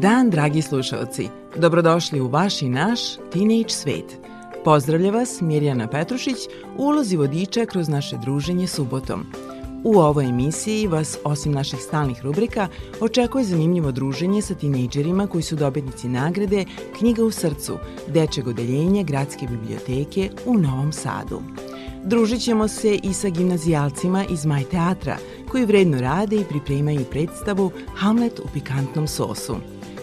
Dan, dragi slušalci. Dobrodošli u vaš i naš Teenage svet. Pozdravlja vas Mirjana Petrušić u ulozi vodiča kroz naše druženje subotom. U ovoj emisiji vas, osim naših stalnih rubrika, očekuje zanimljivo druženje sa tinejdžerima koji su dobitnici nagrade Knjiga u srcu, dečeg odeljenja Gradske biblioteke u Novom Sadu. Družit ćemo se i sa gimnazijalcima iz Maj teatra, koji vredno rade i pripremaju predstavu Hamlet u pikantnom sosu.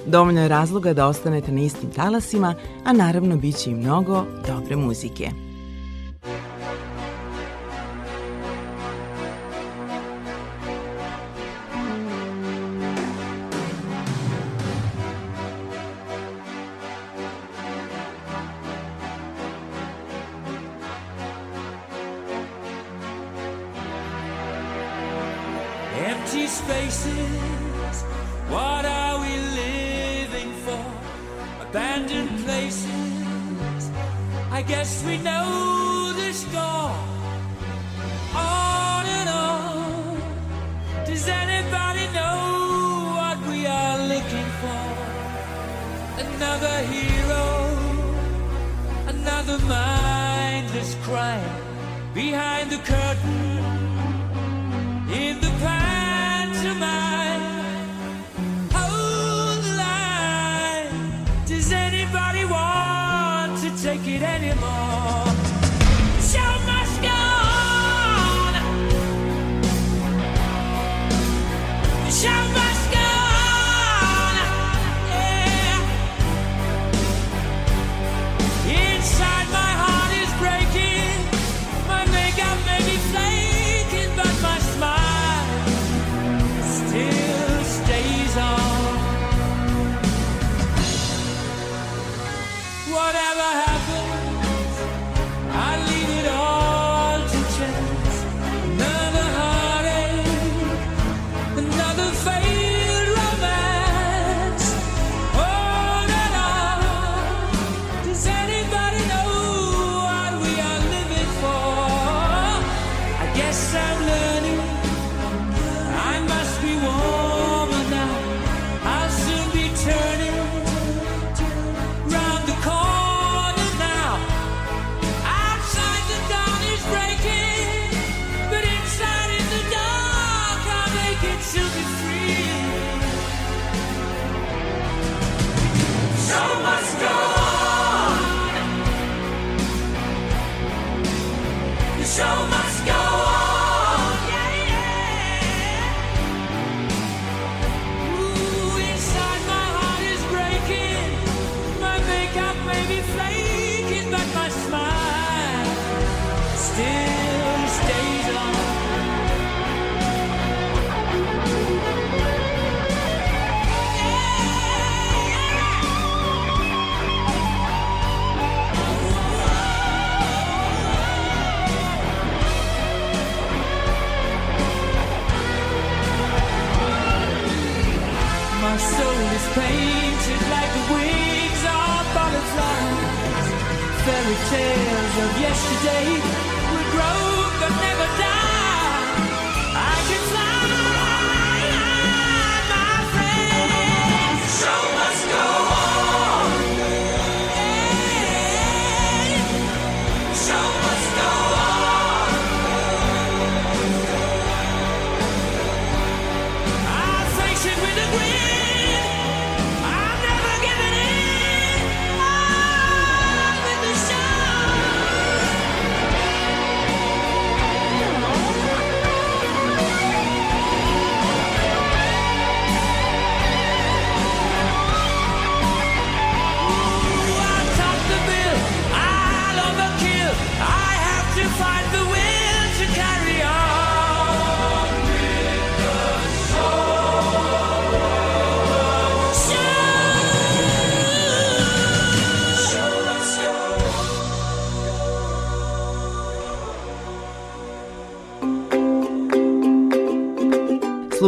Dovoljno je razloga da ostanete na istim talasima, a naravno bit će i mnogo dobre muzike. painted like the wings of butterflies. Fairy tales of yesterday would grow but never die.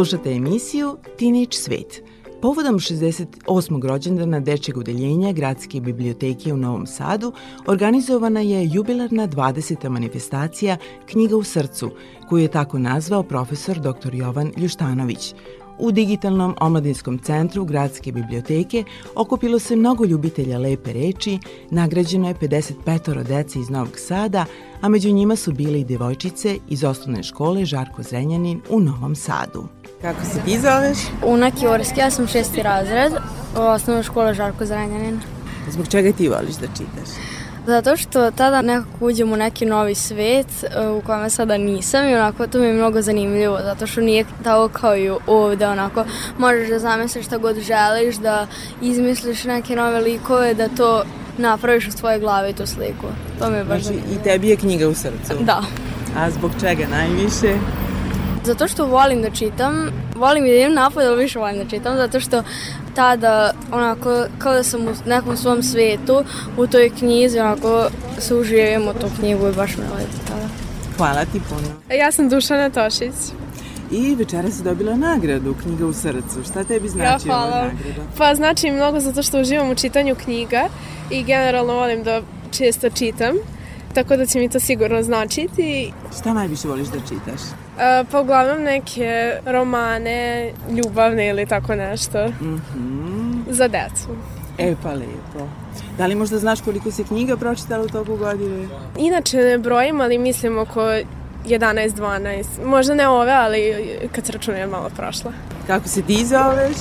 Slušate emisiju Teenage Svet. Povodom 68. rođendana Dečjeg udeljenja Gradske biblioteke u Novom Sadu organizovana je jubilarna 20. manifestacija Knjiga u srcu, koju je tako nazvao profesor dr. Jovan Ljuštanović. U digitalnom omladinskom centru Gradske biblioteke okupilo se mnogo ljubitelja lepe reči, nagrađeno je 55 dece iz Novog Sada, a među njima su bile i devojčice iz osnovne škole Žarko Zrenjanin u Novom Sadu. Kako se ti zoveš? Una Kjorski, ja sam šesti razred, osnovna škola Žarko Zrenjanin. Zbog čega ti voliš da čitaš? Zato što tada nekako uđem u neki novi svet e, u kojem sada nisam i onako to mi je mnogo zanimljivo zato što nije tako kao i ovde onako možeš da zamisliš šta god želiš, da izmisliš neke nove likove, da to napraviš u svojoj glavi tu sliku. To mi je baš Znači, zanimljivo. i tebi je knjiga u srcu. Da. A zbog čega najviše? Zato što volim da čitam, volim da idem napad, ali više volim da čitam, zato što tada, onako, kao da sam u nekom svom svetu, u toj knjizi, onako, se uživim u tu knjigu i baš me leti tada. Hvala ti puno. Ja sam Dušana Tošić. I večera si dobila nagradu Knjiga u srcu. Šta tebi znači ja, ova hvala. nagrada? Pa znači mnogo zato što uživam u čitanju knjiga i generalno volim da često čitam. Tako da će mi to sigurno značiti. Šta najviše voliš da čitaš? Pa uglavnom neke romane, ljubavne ili tako nešto. Mhm. Za decu. E pa lepo. Da li možda znaš koliko si knjiga pročitala u toku godine? Inače ne brojim, ali mislim oko 11-12. Možda ne ove, ali kad se računuje malo prošla. Kako se ti zoveš?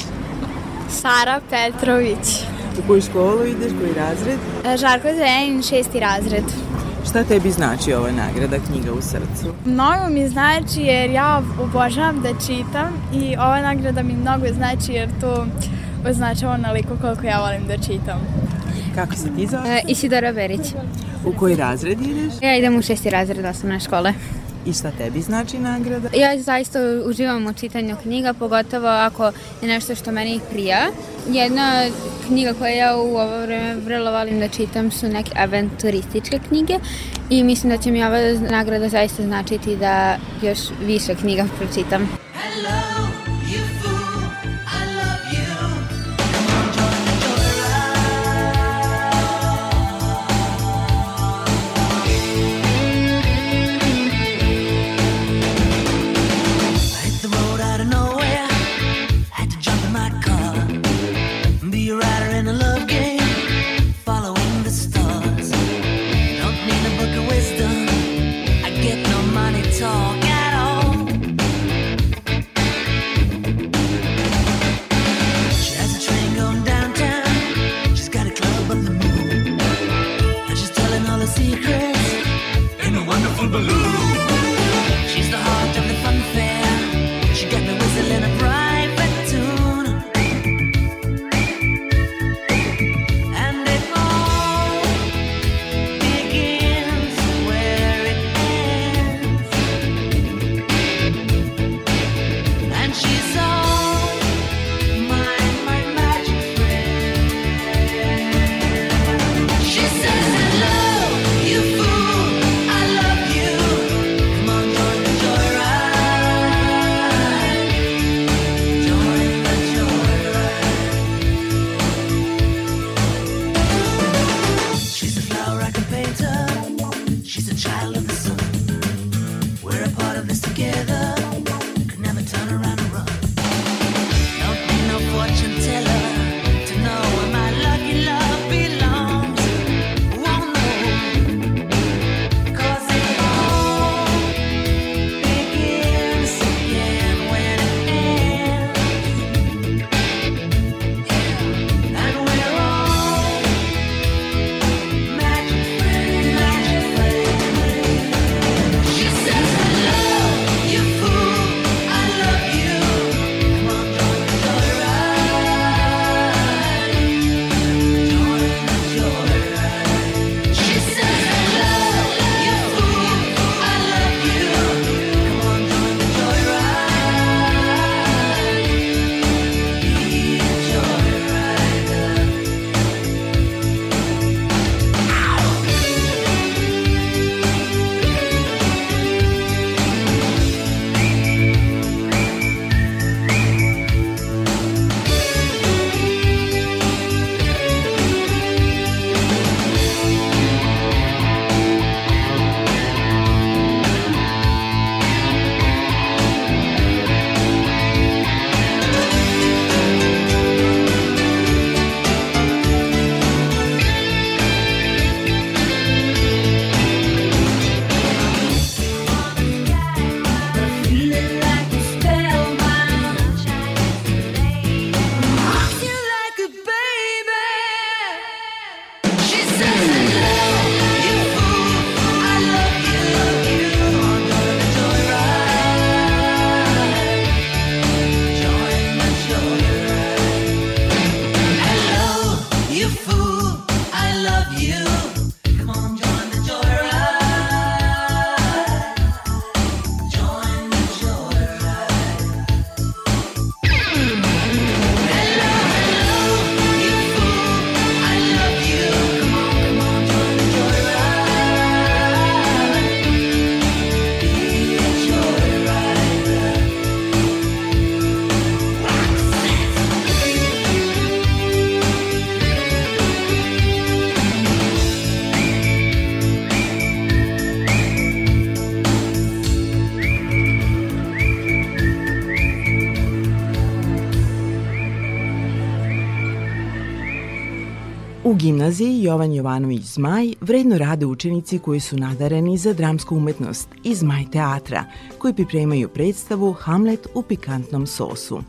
Sara Petrović. U koju školu ideš, koji razred? Žarko Zrenjanin, šesti razred. Šta tebi znači ova nagrada Knjiga u srcu? Mnogo mi znači jer ja obožavam da čitam i ova nagrada mi mnogo znači jer to označava onoliko koliko ja volim da čitam. Kako se ti zoveš? E, Isidora Berić. U koji razred ideš? Ja idem u šesti razred osnovne škole. I šta tebi znači nagrada? Ja zaista uživam u čitanju knjiga, pogotovo ako je nešto što meni prija. Jedna knjiga koja ja u ovo vreme vrlo volim da čitam su neke aventurističke knjige i mislim da će mi ova nagrada zaista značiti da još više knjiga pročitam. Jovan Jovanović Zmaj vredno rade učenici koji su nadareni za dramsku umetnost i Zmaj teatra, koji pripremaju predstavu Hamlet u pikantnom sosu.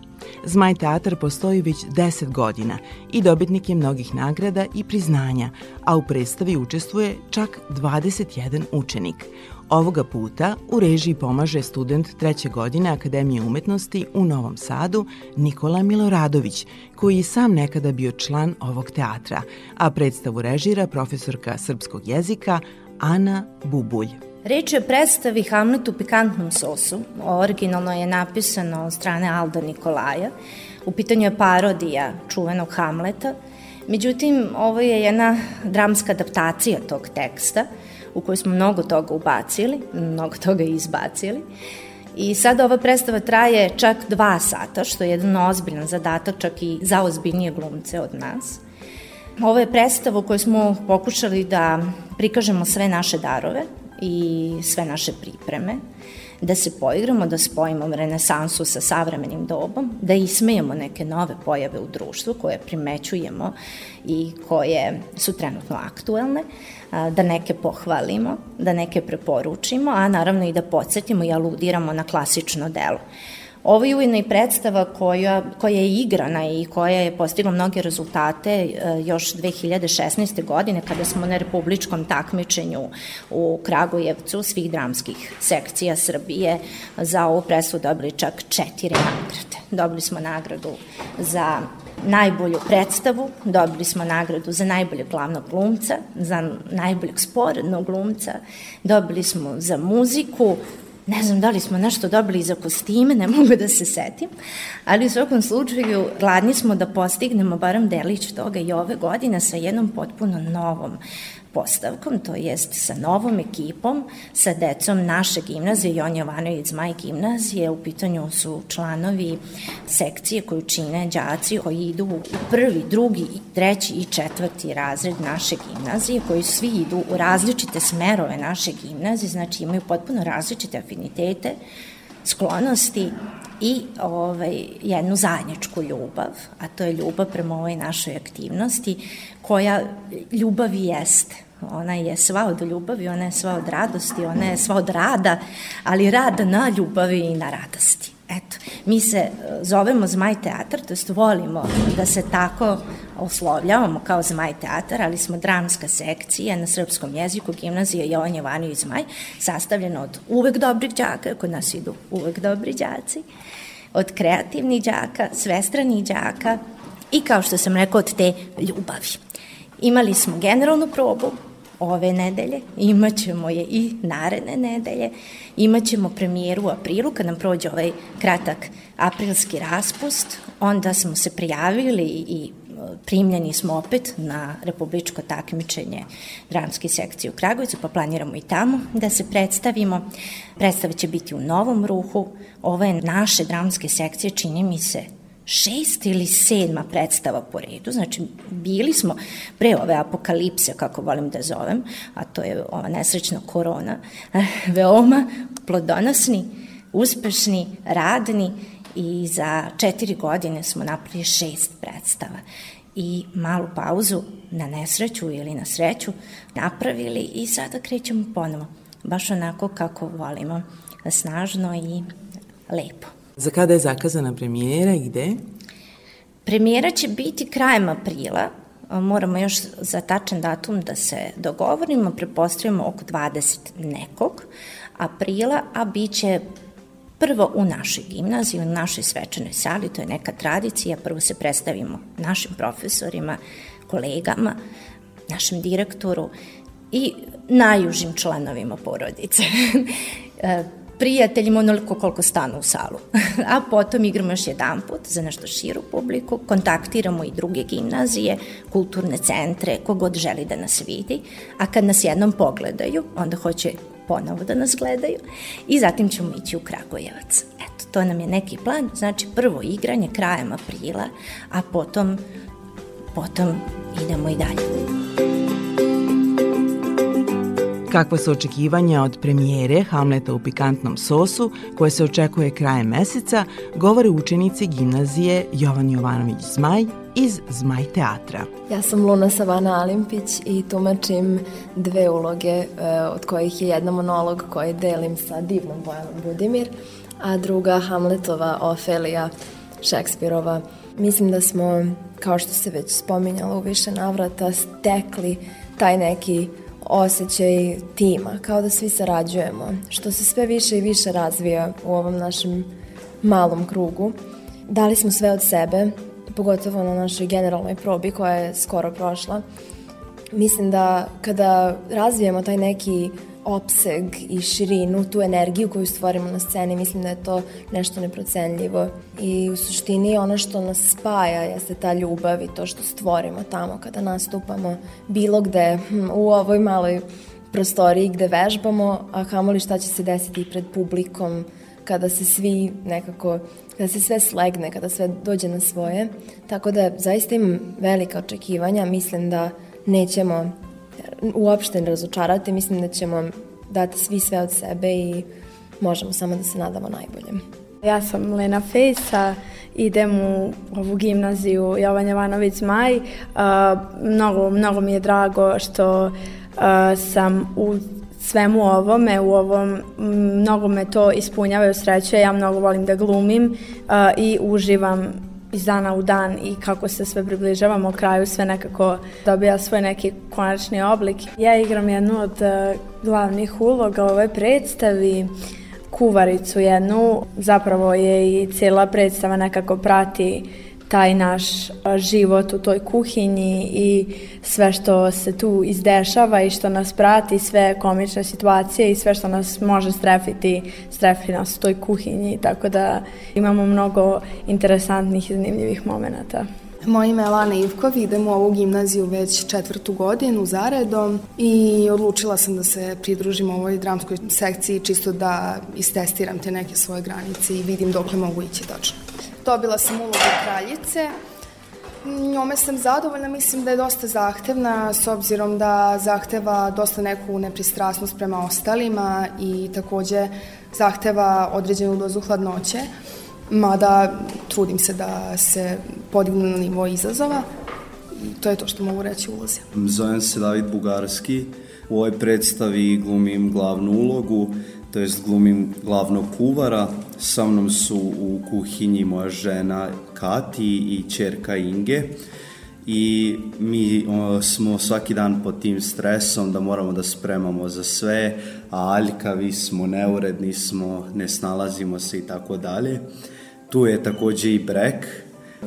Zmaj teatar postoji već 10 godina i dobitnik je mnogih nagrada i priznanja, a u predstavi učestvuje čak 21 učenik. Ovoga puta u režiji pomaže student treće godine Akademije umetnosti u Novom Sadu Nikola Miloradović, koji je sam nekada bio član ovog teatra, a predstavu režira profesorka srpskog jezika Ana Bubulj. Reč je o predstavi Hamlet u pikantnom sosu. Originalno je napisano od strane Alda Nikolaja. U pitanju je parodija čuvenog Hamleta. Međutim, ovo je jedna dramska adaptacija tog teksta u kojoj smo mnogo toga ubacili, mnogo toga izbacili. I sada ova predstava traje čak dva sata, što je jedan ozbiljan zadatak čak i za ozbiljnije glumce od nas. Ovo je predstava u kojoj smo pokušali da prikažemo sve naše darove, i sve naše pripreme, da se poigramo, da spojimo renesansu sa savremenim dobom, da ismejemo neke nove pojave u društvu koje primećujemo i koje su trenutno aktuelne, da neke pohvalimo, da neke preporučimo, a naravno i da podsjetimo i aludiramo na klasično delo. Ovo je ujedno i predstava koja, koja je igrana i koja je postigla mnoge rezultate e, još 2016. godine kada smo na republičkom takmičenju u Kragujevcu svih dramskih sekcija Srbije za ovu predstavu dobili čak četiri nagrade. Dobili smo nagradu za najbolju predstavu, dobili smo nagradu za najboljeg glavnog glumca, za najboljeg sporednog glumca, dobili smo za muziku, Ne znam da li smo nešto dobili za kostime, ne mogu da se setim, ali u svakom slučaju gladni smo da postignemo barem delić toga i ove godine sa jednom potpuno novom postavkom, to jest sa novom ekipom, sa decom naše gimnazije, Jon Jovanović Zmaj gimnazije, u pitanju su članovi sekcije koju čine đaci koji idu u prvi, drugi, treći i četvrti razred naše gimnazije, koji svi idu u različite smerove naše gimnazije, znači imaju potpuno različite afinitete, sklonosti i ovaj, jednu zajedničku ljubav, a to je ljubav prema ovoj našoj aktivnosti, koja ljubav jeste. Ona je sva od ljubavi, ona je sva od radosti, ona je sva od rada, ali rada na ljubavi i na radosti. Eto, mi se e, zovemo Zmaj teatar, to jest volimo da se tako oslovljavamo kao Zmaj teatar, ali smo dramska sekcija na srpskom jeziku gimnazija Jovan Jovanović Zmaj, sastavljena od uvek dobrih đaka, kod nas idu uvek dobri đaci, od kreativnih đaka, svestranih đaka i kao što sam rekao od te ljubavi. Imali smo generalnu probu, ove nedelje, imat ćemo je i naredne nedelje, imat ćemo premijeru u aprilu kad nam prođe ovaj kratak aprilski raspust, onda smo se prijavili i primljeni smo opet na republičko takmičenje dramske sekcije u Kragujevcu, pa planiramo i tamo da se predstavimo. Predstava će biti u Novom ruhu. Ovo je naše dramske sekcije, čini mi se, šest ili sedma predstava po redu, znači bili smo pre ove apokalipse, kako volim da zovem, a to je ova nesrećna korona, veoma plodonosni, uspešni, radni i za četiri godine smo napravili šest predstava i malu pauzu na nesreću ili na sreću napravili i sada krećemo ponovo, baš onako kako volimo, snažno i lepo. Za kada je zakazana premijera i gde? Premijera će biti krajem aprila, moramo još za tačan datum da se dogovorimo, prepostavljamo oko 20 nekog aprila, a bit će prvo u našoj gimnaziji, u našoj svečanoj sali, to je neka tradicija, prvo se predstavimo našim profesorima, kolegama, našem direktoru i najužim članovima porodice. prijateljima onoliko koliko stanu u salu. A potom igramo još jedan put za nešto širu publiku, kontaktiramo i druge gimnazije, kulturne centre, kogod želi da nas vidi, a kad nas jednom pogledaju, onda hoće ponovo da nas gledaju i zatim ćemo ići u Kragujevac. Eto, to nam je neki plan, znači prvo igranje krajem aprila, a potom, potom idemo i dalje. Kakva su očekivanja od premijere Hamleta u pikantnom sosu, koje se očekuje krajem meseca, govore učenici gimnazije Jovan Jovanović Zmaj iz Zmaj teatra. Ja sam Luna Savana Alimpić i tumačim dve uloge, e, od kojih je jedna monolog koji delim sa divnom Bojanom Budimir, a druga Hamletova Ofelija Šekspirova. Mislim da smo, kao što se već spominjalo u više navrata, stekli taj neki osjećaj tima, kao da svi sarađujemo, što se sve više i više razvija u ovom našem malom krugu. Dali smo sve od sebe, pogotovo na našoj generalnoj probi koja je skoro prošla. Mislim da kada razvijemo taj neki opseg i širinu, tu energiju koju stvorimo na sceni, mislim da je to nešto neprocenljivo. I u suštini ono što nas spaja jeste ta ljubav i to što stvorimo tamo kada nastupamo bilo gde hm, u ovoj maloj prostoriji gde vežbamo, a kamoli šta će se desiti pred publikom kada se svi nekako, kada se sve slegne, kada sve dođe na svoje. Tako da zaista imam velika očekivanja, mislim da nećemo uopšte razočarati, mislim da ćemo dati svi sve od sebe i možemo samo da se nadamo najboljem. Ja sam Lena Fejsa, idem u ovu gimnaziju Jovan Jovanović Zmaj. Uh, mnogo, mnogo mi je drago što uh, sam u svemu ovome, u ovom, mnogo me to ispunjava i usrećuje, ja mnogo volim da glumim uh, i uživam iz dana u dan i kako se sve približavamo kraju, sve nekako dobija svoj neki konačni oblik. Ja igram jednu od uh, glavnih uloga u ovoj predstavi, kuvaricu jednu, zapravo je i cijela predstava nekako prati taj naš život u toj kuhinji i sve što se tu izdešava i što nas prati, sve komične situacije i sve što nas može strefiti, strefi nas u toj kuhinji, tako da imamo mnogo interesantnih i zanimljivih momenta. Moje ime je Lana Ivkov, idem u ovu gimnaziju već četvrtu godinu zaredom i odlučila sam da se pridružim ovoj dramskoj sekciji čisto da istestiram te neke svoje granice i vidim dokle mogu ići tačno. Dobila sam ulogu kraljice, Njome sam zadovoljna, mislim da je dosta zahtevna s obzirom da zahteva dosta neku nepristrasnost prema ostalima i takođe zahteva određenu dozu hladnoće, mada trudim se da se podignu na nivo izazova. I to je to što mogu reći u ulozi. Zovem se David Bugarski, u ovoj predstavi glumim glavnu ulogu, to jest glumim glavnog kuvara. Sa mnom su u kuhinji moja žena Kati i čerka Inge i mi o, smo svaki dan pod tim stresom da moramo da spremamo za sve, a aljkavi smo, neuredni smo, ne snalazimo se i tako dalje. Tu je takođe i Brek,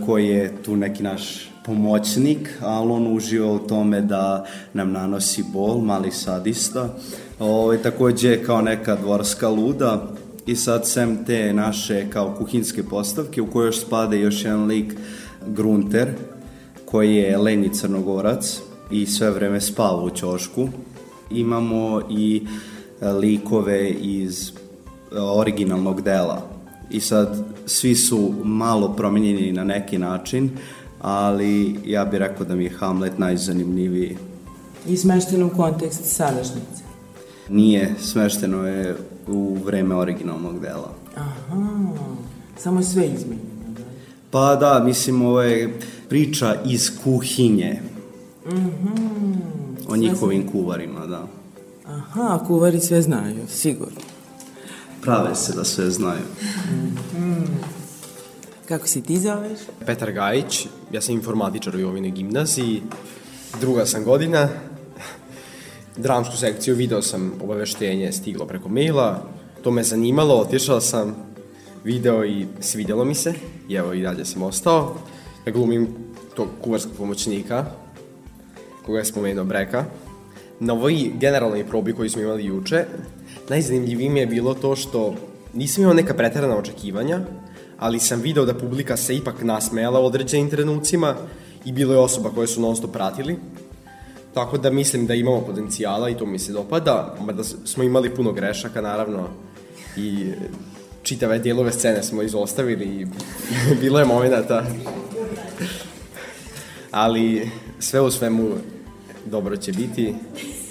koji je tu neki naš pomoćnik, ali on uživa u tome da nam nanosi bol, mali sadista. Ovo, takođe kao neka dvorska luda i sad sem te naše kao kuhinske postavke u kojoj još spade još jedan lik Grunter koji je lenji crnogorac i sve vreme spava u ćošku. Imamo i e, likove iz e, originalnog dela i sad svi su malo promenjeni na neki način, ali ja bih rekao da mi je Hamlet najzanimljiviji. I smešteno u kontekst sadašnjice. Nije, smešteno je u vreme originalnog dela. Aha, samo je sve izmenjeno. Da? Pa da, mislim, ovo je priča iz kuhinje. Mm -hmm. O njihovim kuvarima, da. Aha, kuvari sve znaju, sigurno. Prave se da sve znaju. Mm. Kako si ti zoveš? Petar Gajić, ja sam informatičar u Jovinoj gimnaziji, druga sam godina. Dramsku sekciju video sam obaveštenje stiglo preko maila, to me zanimalo, otišao sam, video i svidjelo mi se, i evo i dalje sam ostao. Ja glumim tog kuvarskog pomoćnika, koga je spomenuo Breka. Na ovoj generalnoj probi koju smo imali juče, najzanimljivije mi je bilo to što nisam imao neka pretarana očekivanja, ali sam video da publika se ipak nasmejala u određenim trenucima i bilo je osoba koje su non stop pratili. Tako da mislim da imamo potencijala i to mi se dopada, mada smo imali puno grešaka naravno i čitave dijelove scene smo izostavili i bilo je momenata. ali sve u svemu dobro će biti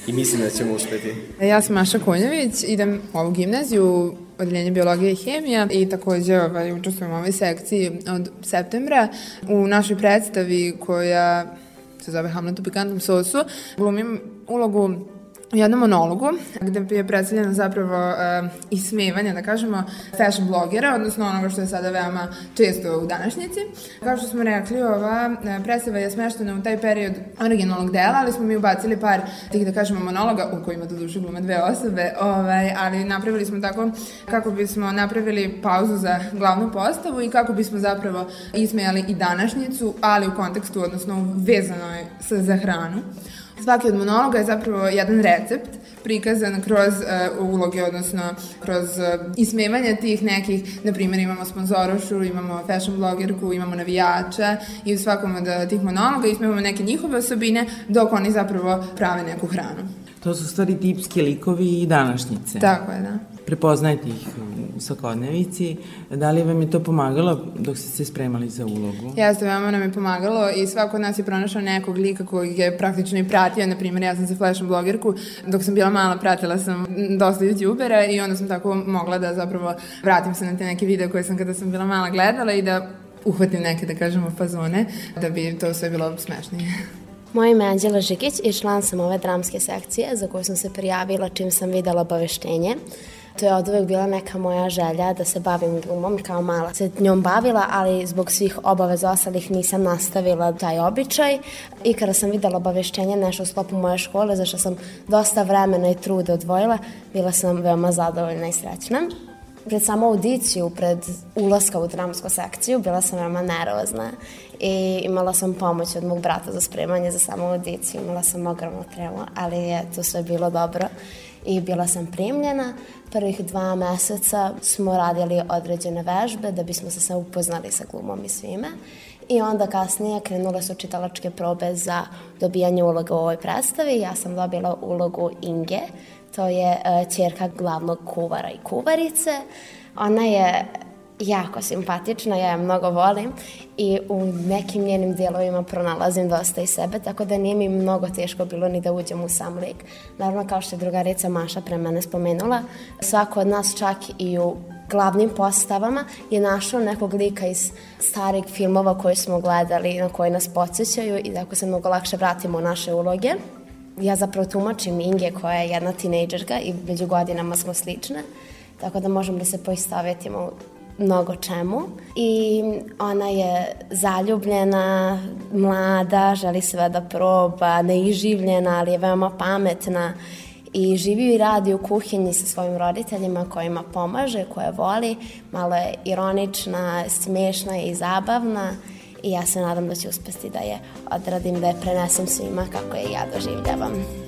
i mislim da ćemo uspeti. Ja sam Maša Konjević, idem u ovu gimnaziju, odeljenje biologija i hemija i takođe ovaj, učestvujem u ovoj sekciji od septembra. U našoj predstavi koja se zove Hamlet u pikantnom sosu, glumim ulogu u jednom monologu gde je predstavljeno zapravo uh, ismevanje, da kažemo, fashion blogera, odnosno onoga što je sada veoma često u današnjici. Kao što smo rekli, ova uh, predstava je smeštena u taj period originalnog dela, ali smo mi ubacili par tih, da kažemo, monologa u kojima do duše glume dve osobe, ovaj, ali napravili smo tako kako bismo napravili pauzu za glavnu postavu i kako bismo zapravo ismejali i današnjicu, ali u kontekstu, odnosno vezano je sa, za hranu. Svaki od monologa je zapravo jedan recept prikazan kroz uh, uloge, odnosno kroz uh, ismevanje tih nekih, na primjer imamo sponzorošu, imamo fashion blogerku, imamo navijača i u svakom od uh, tih monologa ismevamo neke njihove osobine dok oni zapravo prave neku hranu. To su stvari tipski likovi i današnjice. Tako je, da prepoznajte ih u svakodnevici. Da li vam je to pomagalo dok ste se spremali za ulogu? Jeste, veoma nam je pomagalo i svako od nas je pronašao nekog lika koji je praktično i pratio. Na primjer, ja sam za fashion blogerku, dok sam bila mala pratila sam dosta youtubera i onda sam tako mogla da zapravo vratim se na te neke videe koje sam kada sam bila mala gledala i da uhvatim neke, da kažemo, fazone, da bi to sve bilo smešnije. Moje ime je Anđela Žikić i član sam ove dramske sekcije za koju sam se prijavila čim sam videla obaveštenje. To je od uvek bila neka moja želja da se bavim glumom kao mala. Se njom bavila, ali zbog svih obaveza ostalih nisam nastavila taj običaj. I kada sam videla obaveštenje nešto u sklopu moje škole, zašto sam dosta vremena i truda odvojila, bila sam veoma zadovoljna i srećna. Pred samu audiciju, pred ulaska u dramsku sekciju, bila sam veoma nervozna i imala sam pomoć od mog brata za spremanje za samu audiciju. Imala sam ogromnu tremu, ali je to sve bilo dobro i bila sam primljena. Prvih dva meseca smo radili određene vežbe da bismo se sve upoznali sa glumom i svime. I onda kasnije krenule su čitalačke probe za dobijanje uloga u ovoj predstavi. Ja sam dobila ulogu Inge, to je čerka glavnog kuvara i kuvarice. Ona je jako simpatična, ja je mnogo volim i u nekim njenim dijelovima pronalazim dosta i sebe, tako da nije mi mnogo teško bilo ni da uđem u sam lik. Naravno, kao što je drugarica Maša pre mene spomenula, svako od nas čak i u glavnim postavama je našao nekog lika iz starih filmova koje smo gledali, na koje nas podsjećaju i tako se mnogo lakše vratimo u naše uloge. Ja zapravo tumačim Inge koja je jedna tinejdžerka i među godinama smo slične, tako da možemo da se poistovetimo mnogo čemu. I ona je zaljubljena, mlada, želi sve da proba, neiživljena, ali je veoma pametna. I živi i radi u kuhinji sa svojim roditeljima kojima pomaže, koje voli, malo je ironična, smešna i zabavna. I ja se nadam da će uspesti da je odradim, da je prenesem svima kako je ja doživljavam.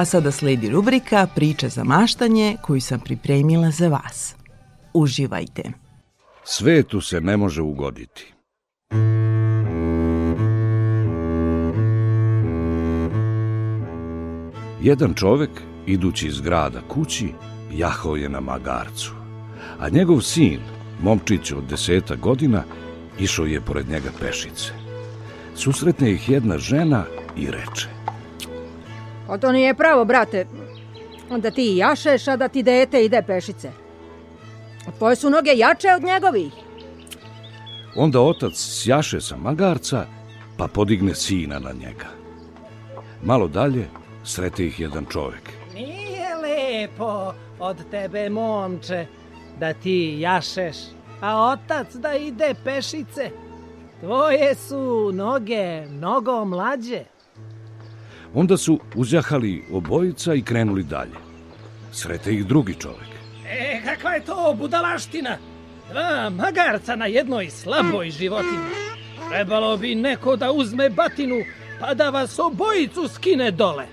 A sada sledi rubrika Priče za maštanje koju sam pripremila za vas. Uživajte. Svetu se ne može ugoditi. Jedan čovek, idući iz grada kući, jahao je na magarcu, a njegov sin, momčić od deseta godina, išao je pored njega pešice. Susretne ih jedna žena i reče. O to nije pravo, brate. Da ti jašeš, a da ti dete ide pešice. Tvoje su noge jače od njegovih. Onda otac sjaše sa magarca, pa podigne sina na njega. Malo dalje srete ih jedan čovek. Nije lepo od tebe, momče, da ti jašeš, a otac da ide pešice. Tvoje su noge mnogo mlađe. Onda su uzjahali obojica i krenuli dalje. Srete ih drugi čovek. E, kakva je to budalaština? Dva magarca na jednoj slaboj životinji. Trebalo bi neko da uzme batinu, pa da vas obojicu skine dole.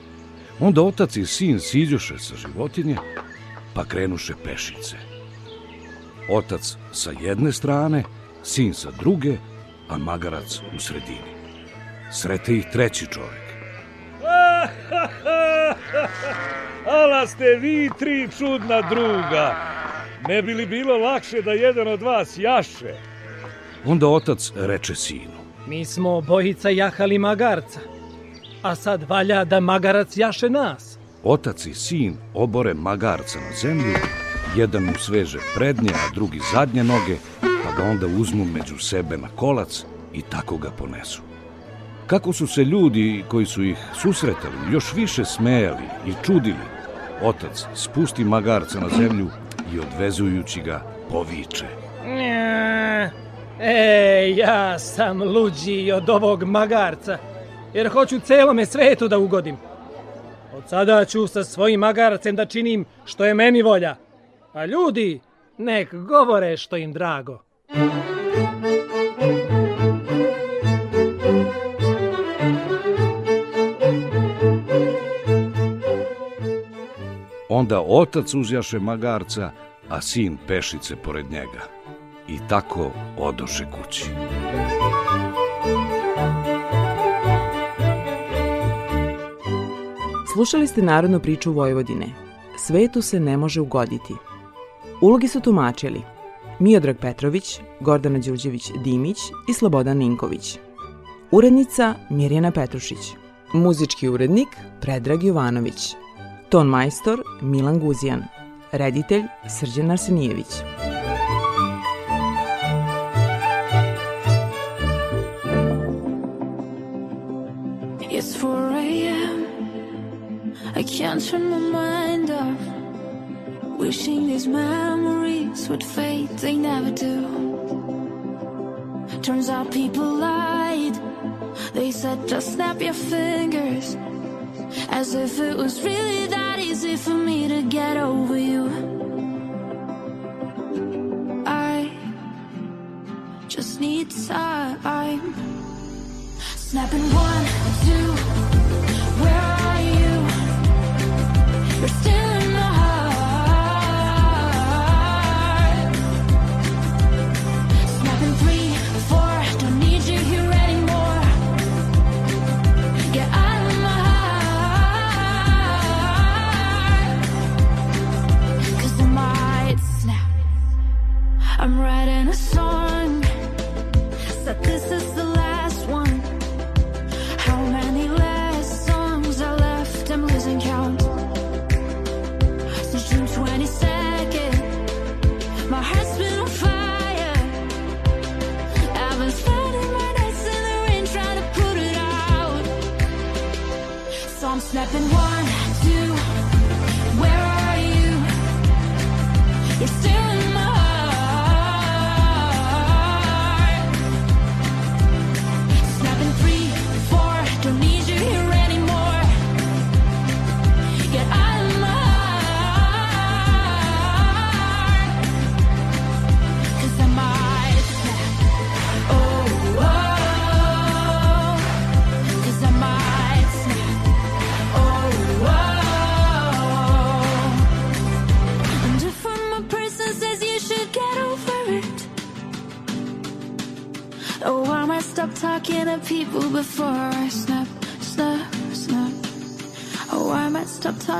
Onda otac i sin siđoše sa životinje, pa krenuše pešice. Otac sa jedne strane, sin sa druge, a magarac u sredini. Srete ih treći čovek. Ala ste vi tri čudna druga. Ne bi li bilo lakše da jedan od vas jaše? Onda otac reče sinu. Mi smo obojica jahali magarca, a sad valja da magarac jaše nas. Otac i sin obore magarca na zemlju, jedan mu sveže prednje, a drugi zadnje noge, pa ga onda uzmu među sebe na kolac i tako ga ponesu. Kako su se ljudi koji su ih susretali još više smejali i čudili, otac spusti magarca na zemlju i odvezujući ga poviče. E, ja sam luđi od ovog magarca, jer hoću celome svetu da ugodim. Od sada ću sa svojim magarcem da činim što je meni volja, a ljudi nek govore što im drago. Onda otac uzjaše magarca, a sin pešice pored njega. I tako odoše kući. Slušali ste narodnu priču Vojvodine. Svetu se ne može ugoditi. Ulogi su tumačili Miodrag Petrović, Gordana Đurđević-Dimić i Slobodan Ninković. Urednica Mirjana Petrušić. Muzički urednik Predrag Jovanović. Ton majstor Milan Guzijan. Reditelj Srđan Arsenijević. It's 4 a.m. I can't turn my mind off. Wishing these memories would fade, they never do. Turns out people lied. They said just snap your fingers. As if it was really that easy for me to get over you. I just need time. Snapping one, two, where are you? You're still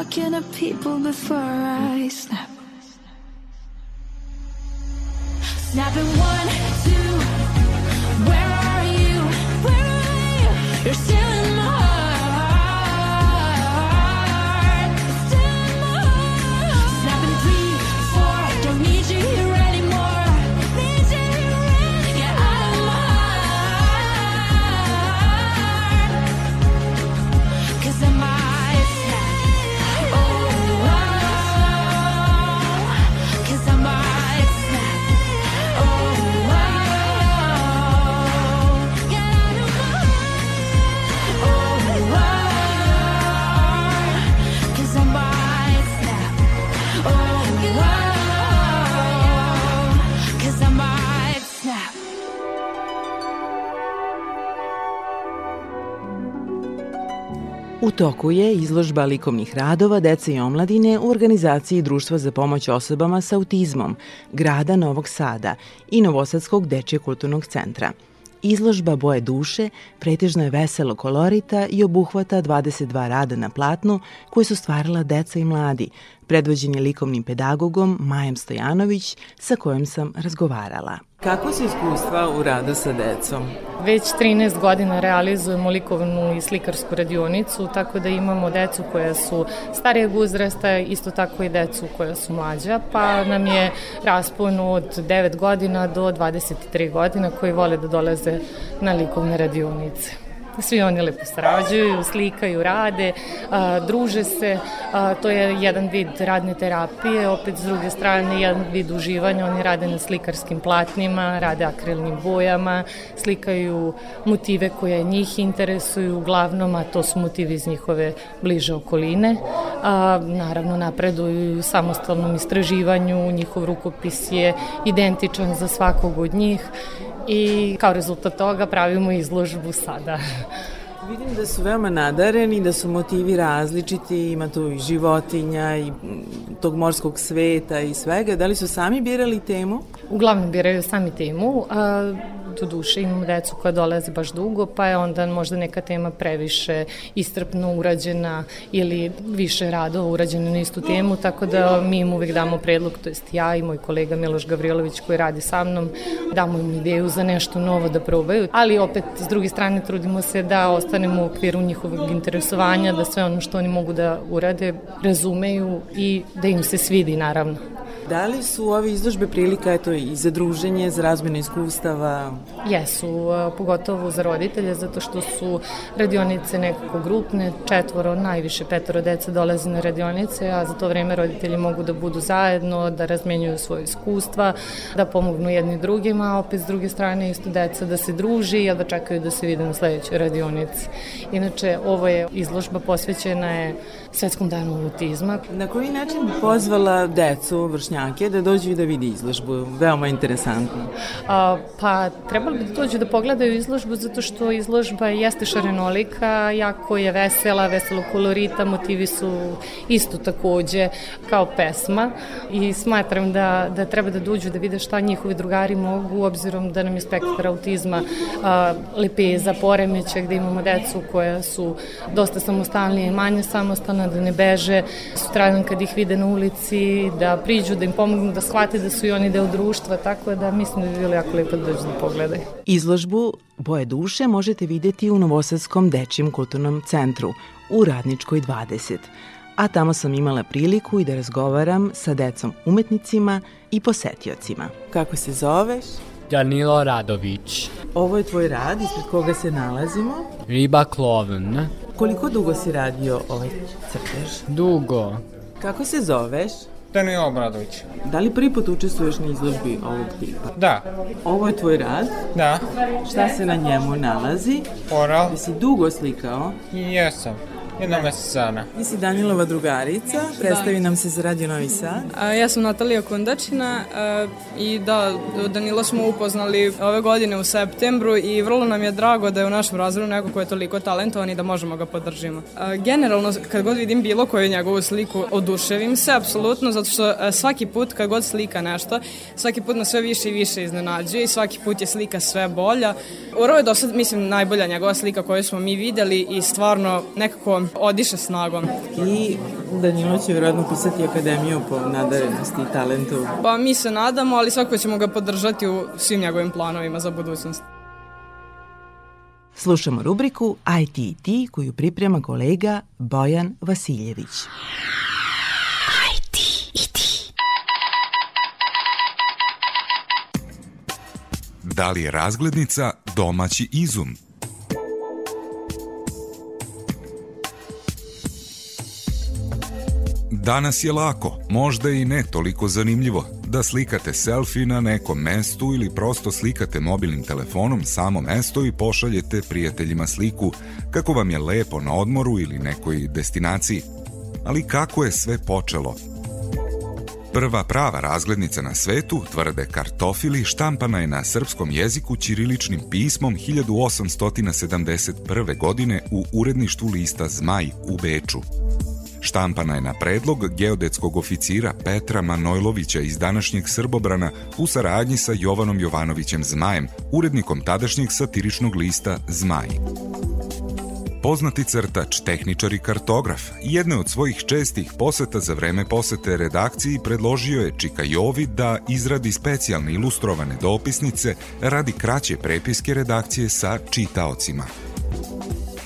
stop talking to people before toku je izložba likovnih radova dece i omladine u organizaciji Društva za pomoć osobama sa autizmom, grada Novog Sada i Novosadskog dečje kulturnog centra. Izložba Boje duše pretežno je veselo kolorita i obuhvata 22 rada na platnu koje su stvarala deca i mladi, predvođen je likovnim pedagogom Majem Stojanović sa kojom sam razgovarala. Kako su iskustva u radu sa decom? Već 13 godina realizujemo likovnu i slikarsku radionicu, tako da imamo decu koja su starijeg uzrasta, isto tako i decu koja su mlađa, pa nam je raspon od 9 godina do 23 godina koji vole da dolaze na likovne radionice. Svi oni lepo sarađuju, slikaju, rade, a, druže se, a, to je jedan vid radne terapije, opet s druge strane jedan vid uživanja, oni rade na slikarskim platnima, rade akrilnim bojama, slikaju motive koje njih interesuju uglavnom, a to su motivi iz njihove bliže okoline. A, naravno napreduju u samostalnom istraživanju, njihov rukopis je identičan za svakog od njih i kao rezultat toga pravimo izložbu sada. Vidim da su veoma nadareni, da su motivi različiti, ima tu i životinja i tog morskog sveta i svega. Da li su sami birali temu? Uglavnom biraju sami temu. Do duše imamo decu koja dolaze baš dugo, pa je onda možda neka tema previše istrpno urađena ili više radova urađeno na istu temu, tako da mi im uvek damo predlog, to jest ja i moj kolega Miloš Gavrilović koji radi sa mnom, damo im ideju za nešto novo da probaju, ali opet s druge strane trudimo se da ostanemo u okviru njihovog interesovanja, da sve ono što oni mogu da urade razumeju i da im se svidi naravno. Da li su ove izložbe prilika eto, i za druženje, za razmjenu iskustava? Jesu, a, pogotovo za roditelje, zato što su radionice nekako grupne, četvoro, najviše petoro dece dolazi na radionice, a za to vreme roditelji mogu da budu zajedno, da razmenjuju svoje iskustva, da pomognu jedni drugima, a opet s druge strane isto deca da se druži, a da čekaju da se vide na sledećoj radionici. Inače, ovo je izložba posvećena je Svetskom danu autizma. Na koji način bi pozvala decu, vršnjake, da dođu i da vidi izložbu? Veoma interesantno. A, pa trebalo bi da dođu da pogledaju izložbu zato što izložba jeste šarenolika, jako je vesela, veselo kolorita, motivi su isto takođe kao pesma i smatram da, da treba da dođu da vide šta njihovi drugari mogu, obzirom da nam je spektar autizma a, lepeza, poremeća, gde imamo decu koja su dosta samostalnije i manje da ne beže sutradan kad ih vide na ulici, da priđu, da im pomognu da shvate da su i oni deo društva, tako da mislim da bi bilo jako lepo da dođu da pogledaju. Izložbu Boje duše možete vidjeti u Novosadskom dečijem kulturnom centru u Radničkoj 20. A tamo sam imala priliku i da razgovaram sa decom umetnicima i posetiocima. Kako se zoveš? Danilo Radović. Ovo je tvoj rad, ispred koga se nalazimo. Riba klovn. Koliko dugo si radio ovaj crtež? Dugo. Kako se zoveš? Danilo Obradović. Da li prvi put učestvuješ na izložbi ovog tipa? Da. Ovo je tvoj rad? Da. Šta se na njemu nalazi? Oral. Da si dugo slikao? Jesam. Jedno mesec dana. Ti si Danilova drugarica, predstavi nam se za Radio Novi Sad. A, ja sam Natalija Kondačina a, i da, Danilo smo upoznali ove godine u septembru i vrlo nam je drago da je u našem razredu neko ko je toliko talentovan i da možemo ga podržimo. A, generalno, kad god vidim bilo koju njegovu sliku, oduševim se, apsolutno, zato što a, svaki put kad god slika nešto, svaki put nas sve više i više iznenađuje i svaki put je slika sve bolja. Ovo je do sad, mislim, najbolja njegova slika koju smo mi videli i stvarno nekako odiše snagom. I Danilo će vjerojatno pisati akademiju po nadarenosti i talentu. Pa mi se nadamo, ali svako ćemo ga podržati u svim njegovim planovima za budućnost. Slušamo rubriku IT i ti koju priprema kolega Bojan Vasiljević. Da li je razglednica domaći izum? Danas je lako, možda i ne toliko zanimljivo, da slikate selfie na nekom mestu ili prosto slikate mobilnim telefonom samo mesto i pošaljete prijateljima sliku kako vam je lepo na odmoru ili nekoj destinaciji. Ali kako je sve počelo? Prva prava razglednica na svetu, tvrde kartofili, štampana je na srpskom jeziku ćiriličnim pismom 1871. godine u uredništvu lista Zmaj u Beču. Štampana je na predlog geodetskog oficira Petra Manojlovića iz današnjeg Srbobrana u saradnji sa Jovanom Jovanovićem Zmajem, urednikom tadašnjeg satiričnog lista Zmaj. Poznati crtač, tehničar i kartograf, jedne od svojih čestih poseta za vreme posete redakciji predložio je Čika Jovi da izradi specijalne ilustrovane dopisnice radi kraće prepiske redakcije sa čitaocima.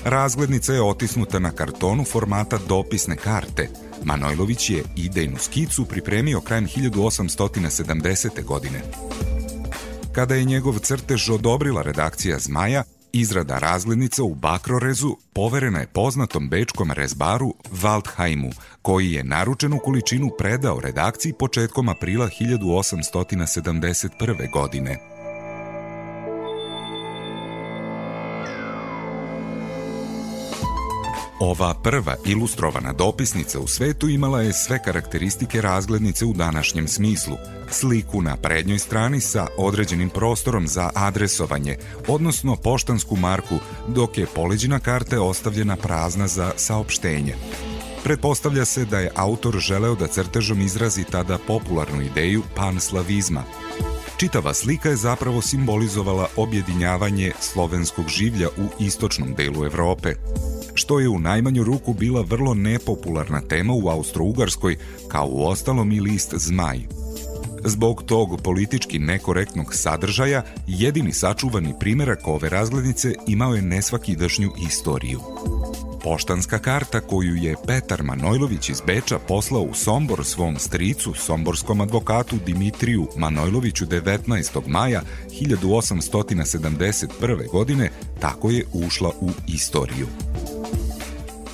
Razglednica je otisnuta na kartonu formata dopisne karte. Manojlović je idejnu skicu pripremio krajem 1870. godine. Kada je njegov crtež odobrila redakcija Zmaja, izrada razglednica u Bakrorezu poverena je poznatom bečkom rezbaru Waldheimu, koji je naručenu količinu predao redakciji početkom aprila 1871. godine. Ova prva ilustrovana dopisnica u svetu imala je sve karakteristike razglednice u današnjem smislu. Sliku na prednjoj strani sa određenim prostorom za adresovanje, odnosno poštansku marku, dok je poleđina karte ostavljena prazna za saopštenje. Pretpostavlja se da je autor želeo da crtežom izrazi tada popularnu ideju panslavizma. Čitava slika je zapravo simbolizovala objedinjavanje slovenskog življa u istočnom delu Evrope, što je u najmanju ruku bila vrlo nepopularna tema u Austro-Ugarskoj, kao u ostalom i list Zmaj. Zbog tog politički nekorektnog sadržaja, jedini sačuvani primjerak ove razglednice imao je nesvakidašnju istoriju. Poštanska karta koju je Petar Manojlović iz Beča poslao u Sombor svom stricu, somborskom advokatu Dimitriju Manojloviću 19. maja 1871. godine, tako je ušla u istoriju.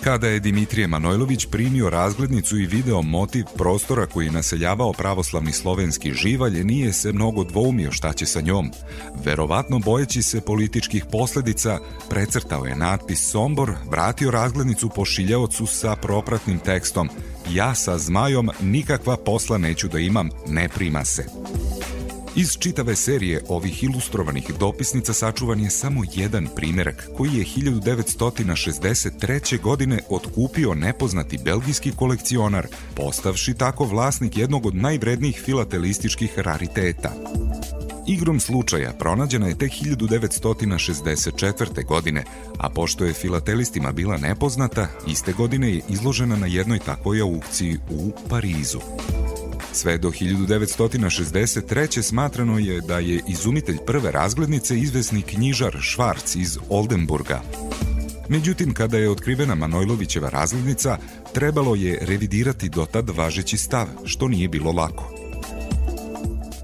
Kada je Dimitrije Manojlović primio razglednicu i video motiv prostora koji je naseljavao pravoslavni slovenski živalj, nije se mnogo dvoumio šta će sa njom. Verovatno bojeći se političkih posledica, precrtao je natpis Sombor, vratio razglednicu pošiljaocu sa propratnim tekstom Ja sa zmajom nikakva posla neću da imam, ne prima se. Iz čitave serije ovih ilustrovanih dopisnica sačuvan je samo jedan primjerak koji je 1963. godine otkupio nepoznati belgijski kolekcionar, postavši tako vlasnik jednog od najvrednijih filatelističkih rariteta. Igrom slučaja pronađena je tek 1964. godine, a pošto je filatelistima bila nepoznata, iste godine je izložena na jednoj takvoj aukciji u Parizu. Sve do 1963. smatrano je da je izumitelj prve razglednice izvesni knjižar Švarc iz Oldenburga. Međutim, kada je otkrivena Manojlovićeva razglednica, trebalo je revidirati dotad važeći stav, što nije bilo lako.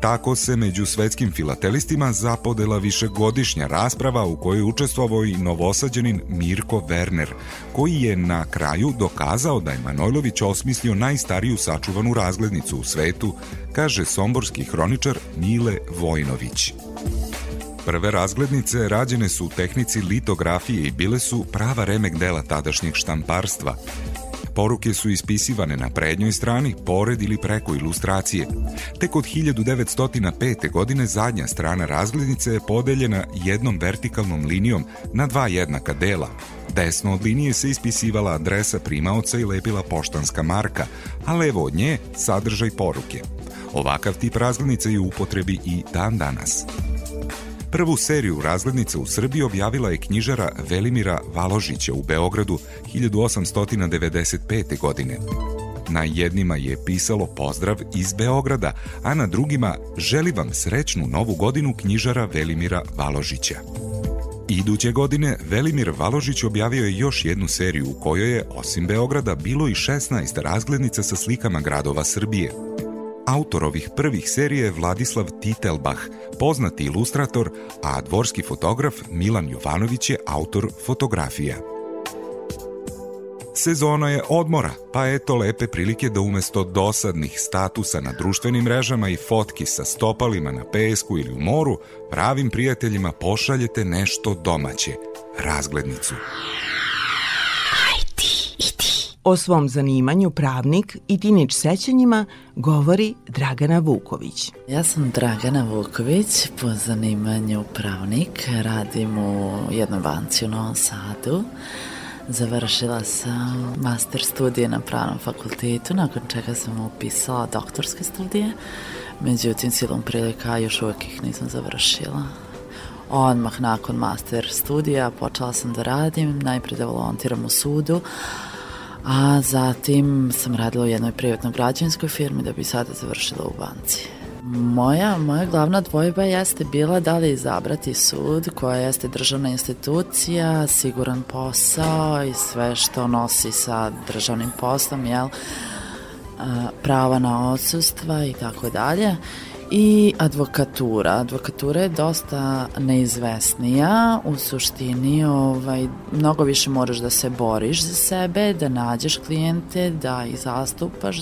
Tako se među svetskim filatelistima zapodela višegodišnja rasprava u kojoj učestvovao i novosađenin Mirko Werner, koji je na kraju dokazao da je Manojlović osmislio najstariju sačuvanu razglednicu u svetu, kaže somborski hroničar Mile Vojnović. Prve razglednice rađene su u tehnici litografije i bile su prava remek dela tadašnjeg štamparstva. Poruke su ispisivane na prednjoj strani, pored ili preko ilustracije. Tek od 1905. godine zadnja strana razglednice je podeljena jednom vertikalnom linijom na dva jednaka dela. Desno od linije se ispisivala adresa primaoca i lepila poštanska marka, a levo od nje sadržaj poruke. Ovakav tip razglednice je u upotrebi i dan danas. Prvu seriju razglednica u Srbiji objavila je knjižara Velimira Valožića u Beogradu 1895. godine. Na jednima je pisalo pozdrav iz Beograda, a na drugima želi vam srećnu novu godinu knjižara Velimira Valožića. Iduće godine Velimir Valožić objavio je još jednu seriju u kojoj je, osim Beograda, bilo i 16 razglednica sa slikama gradova Srbije. Autor ovih prvih serije je Vladislav Titelbach, poznati ilustrator, a dvorski fotograf Milan Jovanović je autor fotografija. Sezona je odmora, pa eto lepe prilike da umesto dosadnih statusa na društvenim mrežama i fotki sa stopalima na pesku ili u moru, pravim prijateljima pošaljete nešto domaće, razglednicu. O svom zanimanju pravnik i tinič sećanjima govori Dragana Vuković. Ja sam Dragana Vuković, po zanimanju pravnik, radim u jednoj banci u Novom Sadu. Završila sam master studije na pravnom fakultetu, nakon čega sam upisala doktorske studije. Međutim, silom prilika još uvijek ih nisam završila. Odmah nakon master studija počela sam da radim, najprije da volontiram u sudu, a zatim sam radila u jednoj privatnoj građanskoj firmi da bi sada završila u banci. Moja, moja glavna dvojba jeste bila da li izabrati sud koja jeste državna institucija, siguran posao i sve što nosi sa državnim poslom, jel? Prava na odsustva i tako dalje i advokatura. Advokatura je dosta neizvesnija, u suštini ovaj, mnogo više moraš da se boriš za sebe, da nađeš klijente, da ih zastupaš,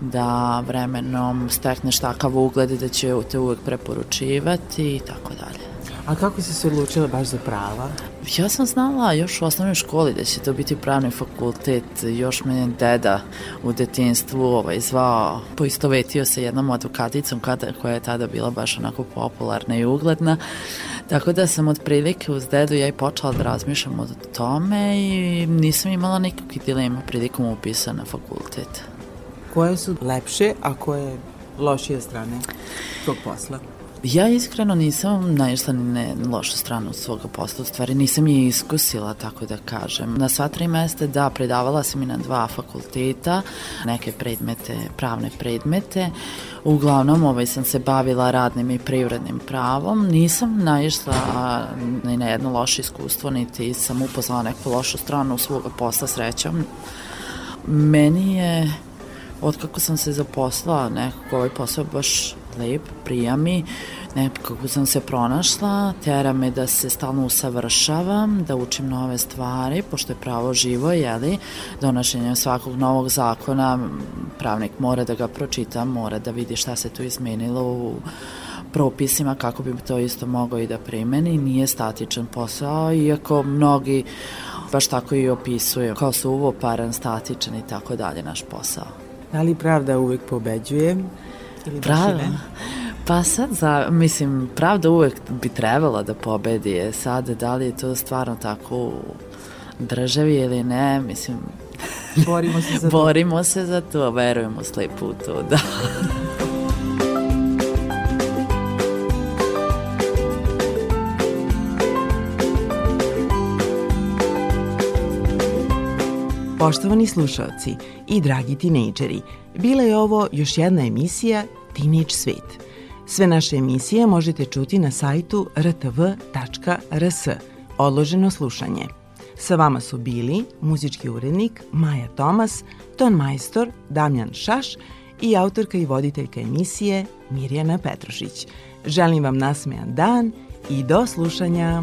da vremenom stekneš takav ugled da će te uvek preporučivati i tako dalje. A kako si se odlučila baš za prava? Ja sam znala još u osnovnoj školi da će to biti pravni fakultet. Još me je deda u detinstvu ovaj, zvao, poistovetio se jednom advokaticom kada, koja je tada bila baš onako popularna i ugledna. Tako da sam otprilike uz dedu ja i počela da razmišljam o tome i nisam imala nikakvih dilema prilikom upisa na fakultet. Koje su lepše, a koje lošije strane tog posla? Ja iskreno nisam naišla ni na lošu stranu svoga posla, u stvari nisam je iskusila, tako da kažem. Na sva tri mesta, da, predavala sam i na dva fakulteta, neke predmete, pravne predmete. Uglavnom, ovaj, sam se bavila radnim i privrednim pravom. Nisam naišla ni na jedno loše iskustvo, niti sam upoznala neku lošu stranu svoga posla srećom. Meni je, otkako sam se zaposlala, nekako ovaj posao baš lep, prija mi, nekako sam se pronašla, tera me da se stalno usavršavam, da učim nove stvari, pošto je pravo živo, jeli, donošenjem svakog novog zakona, pravnik mora da ga pročita, mora da vidi šta se tu izmenilo u propisima kako bi to isto mogao i da primeni. Nije statičan posao, iako mnogi baš tako i opisuju kao suvoparan, statičan i tako dalje naš posao. Da li pravda uvek pobeđuje? Ili ne? Pa sad, za, mislim, pravda uvek bi trebala da pobedi. E Sad, da li je to stvarno tako u državi ili ne, mislim... Borimo se za to. Borimo se za to, verujemo slepo u to, da. Poštovani slušalci i dragi tinejdžeri, bila je ovo još jedna emisija Teenage Svet. Sve naše emisije možete čuti na sajtu rtv.rs, odloženo slušanje. Sa vama su bili muzički urednik Maja Tomas, ton majstor Damjan Šaš i autorka i voditeljka emisije Mirjana Petrušić. Želim vam nasmejan dan i do slušanja!